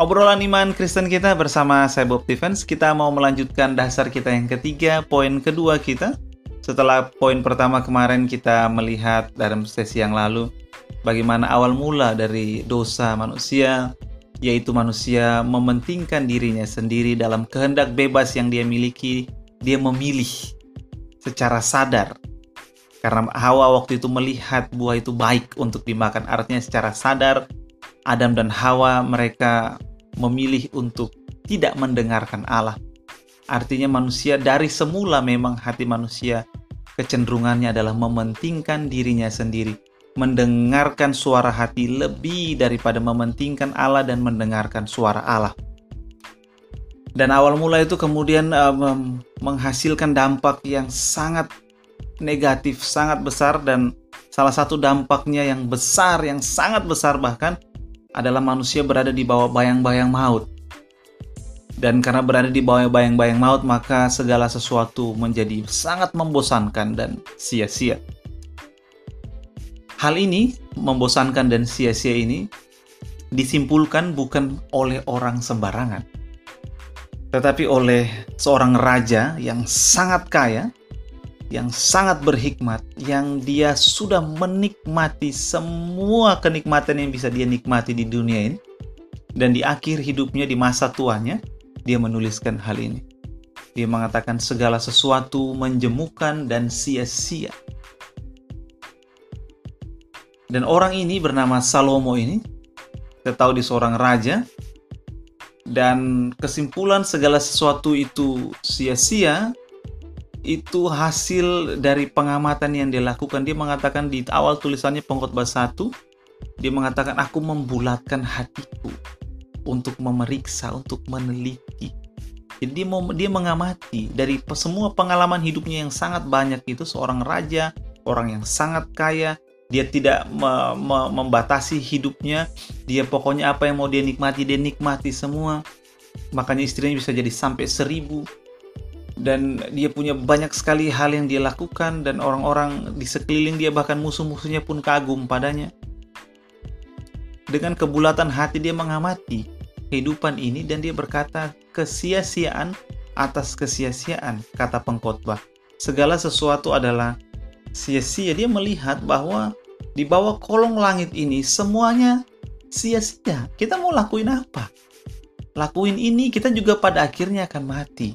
obrolan iman Kristen kita bersama saya Bob Stevens. Kita mau melanjutkan dasar kita yang ketiga, poin kedua kita. Setelah poin pertama kemarin kita melihat dalam sesi yang lalu bagaimana awal mula dari dosa manusia, yaitu manusia mementingkan dirinya sendiri dalam kehendak bebas yang dia miliki, dia memilih secara sadar. Karena Hawa waktu itu melihat buah itu baik untuk dimakan, artinya secara sadar Adam dan Hawa mereka memilih untuk tidak mendengarkan Allah. Artinya manusia dari semula memang hati manusia kecenderungannya adalah mementingkan dirinya sendiri mendengarkan suara hati lebih daripada mementingkan Allah dan mendengarkan suara Allah. Dan awal mula itu kemudian um, menghasilkan dampak yang sangat negatif, sangat besar dan salah satu dampaknya yang besar, yang sangat besar bahkan adalah manusia berada di bawah bayang-bayang maut. Dan karena berada di bawah bayang-bayang maut, maka segala sesuatu menjadi sangat membosankan dan sia-sia. Hal ini membosankan dan sia-sia ini disimpulkan bukan oleh orang sembarangan, tetapi oleh seorang raja yang sangat kaya, yang sangat berhikmat, yang dia sudah menikmati semua kenikmatan yang bisa dia nikmati di dunia ini, dan di akhir hidupnya, di masa tuanya, dia menuliskan hal ini. Dia mengatakan segala sesuatu menjemukan dan sia-sia dan orang ini bernama Salomo ini, kita tahu di seorang raja, dan kesimpulan segala sesuatu itu sia-sia, itu hasil dari pengamatan yang dia lakukan. Dia mengatakan di awal tulisannya pengkhotbah 1, dia mengatakan aku membulatkan hatiku untuk memeriksa, untuk meneliti. Jadi dia, dia mengamati dari semua pengalaman hidupnya yang sangat banyak itu seorang raja, orang yang sangat kaya, dia tidak me me membatasi hidupnya dia pokoknya apa yang mau dia nikmati dia nikmati semua makanya istrinya bisa jadi sampai seribu dan dia punya banyak sekali hal yang dia lakukan dan orang-orang di sekeliling dia bahkan musuh-musuhnya pun kagum padanya dengan kebulatan hati dia mengamati kehidupan ini dan dia berkata kesia-siaan atas kesia-siaan kata pengkhotbah segala sesuatu adalah sia-sia dia melihat bahwa di bawah kolong langit ini semuanya sia-sia. Kita mau lakuin apa? Lakuin ini kita juga pada akhirnya akan mati.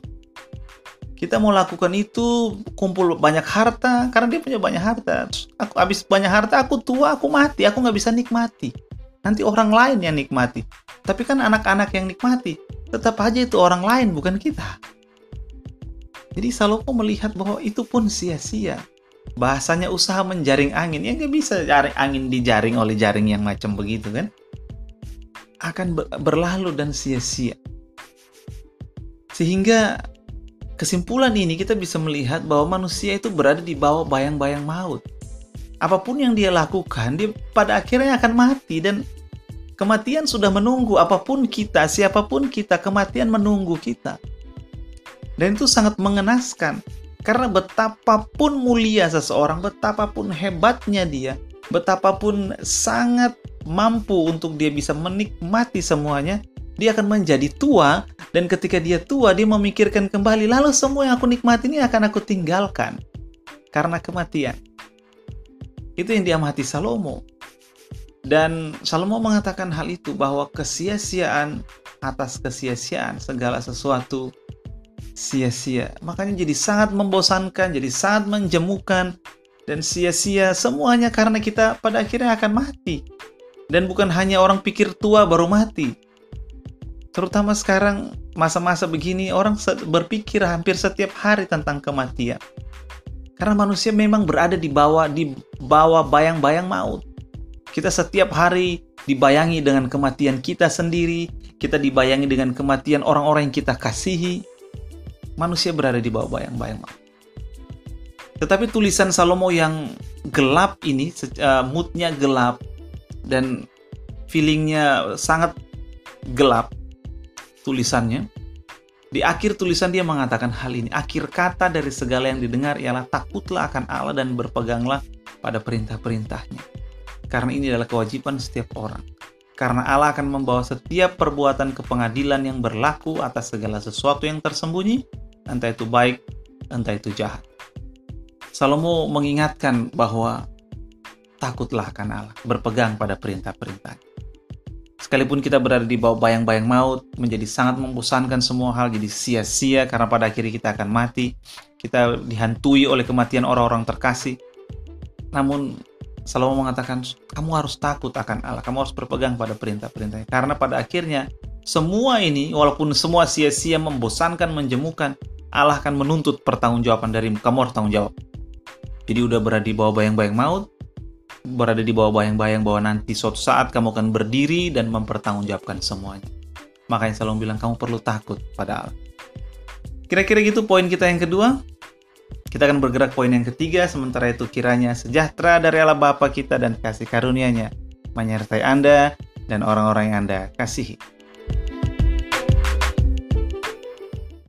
Kita mau lakukan itu kumpul banyak harta karena dia punya banyak harta. Aku habis banyak harta, aku tua, aku mati, aku nggak bisa nikmati. Nanti orang lain yang nikmati. Tapi kan anak-anak yang nikmati. Tetap aja itu orang lain bukan kita. Jadi Salomo melihat bahwa itu pun sia-sia bahasanya usaha menjaring angin ya nggak bisa jaring angin dijaring oleh jaring yang macam begitu kan akan berlalu dan sia-sia sehingga kesimpulan ini kita bisa melihat bahwa manusia itu berada di bawah bayang-bayang maut. Apa pun yang dia lakukan dia pada akhirnya akan mati dan kematian sudah menunggu. Apa pun kita siapa pun kita kematian menunggu kita. Dan itu sangat mengenaskan. Karena betapapun mulia seseorang, betapapun hebatnya dia, betapapun sangat mampu untuk dia bisa menikmati semuanya, dia akan menjadi tua dan ketika dia tua dia memikirkan kembali lalu semua yang aku nikmati ini akan aku tinggalkan karena kematian. Itu yang diamati Salomo. Dan Salomo mengatakan hal itu bahwa kesia-siaan atas kesia-siaan segala sesuatu sia-sia. Makanya jadi sangat membosankan, jadi sangat menjemukan, dan sia-sia semuanya karena kita pada akhirnya akan mati. Dan bukan hanya orang pikir tua baru mati. Terutama sekarang masa-masa begini orang berpikir hampir setiap hari tentang kematian. Karena manusia memang berada di bawah di bawah bayang-bayang maut. Kita setiap hari dibayangi dengan kematian kita sendiri, kita dibayangi dengan kematian orang-orang yang kita kasihi, manusia berada di bawah bayang-bayang maut. Tetapi tulisan Salomo yang gelap ini, uh, moodnya gelap dan feelingnya sangat gelap tulisannya. Di akhir tulisan dia mengatakan hal ini. Akhir kata dari segala yang didengar ialah takutlah akan Allah dan berpeganglah pada perintah-perintahnya. Karena ini adalah kewajiban setiap orang. karena Allah akan membawa setiap perbuatan ke pengadilan yang berlaku atas segala sesuatu yang tersembunyi, entah itu baik, entah itu jahat. Salomo mengingatkan bahwa takutlah akan Allah, berpegang pada perintah-perintah. Sekalipun kita berada di bawah bayang-bayang maut, menjadi sangat membosankan semua hal, jadi sia-sia karena pada akhirnya kita akan mati. Kita dihantui oleh kematian orang-orang terkasih. Namun Salomo mengatakan, kamu harus takut akan Allah, kamu harus berpegang pada perintah-perintahnya. Karena pada akhirnya, semua ini, walaupun semua sia-sia, membosankan, menjemukan, Allah akan menuntut pertanggungjawaban darimu. Kamu harus tanggung jawab. Jadi udah berada di bawah bayang-bayang maut, berada di bawah bayang-bayang bahwa nanti suatu saat kamu akan berdiri dan mempertanggungjawabkan semuanya. Makanya Salomo bilang, kamu perlu takut pada Allah. Kira-kira gitu poin kita yang kedua. Kita akan bergerak poin yang ketiga, sementara itu kiranya sejahtera dari Allah Bapa kita dan kasih karunia-Nya menyertai Anda dan orang-orang yang Anda kasihi.